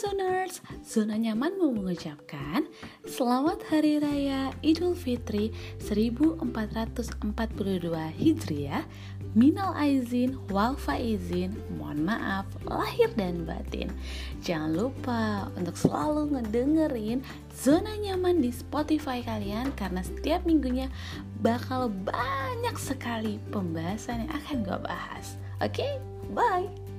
Zoners, Zona Nyaman mau mengucapkan Selamat Hari Raya Idul Fitri 1442 Hijriah. Minal aizin, wal faizin, mohon maaf, lahir dan batin. Jangan lupa untuk selalu ngedengerin Zona Nyaman di Spotify kalian Karena setiap minggunya bakal banyak sekali pembahasan yang akan gue bahas. Oke, okay? bye.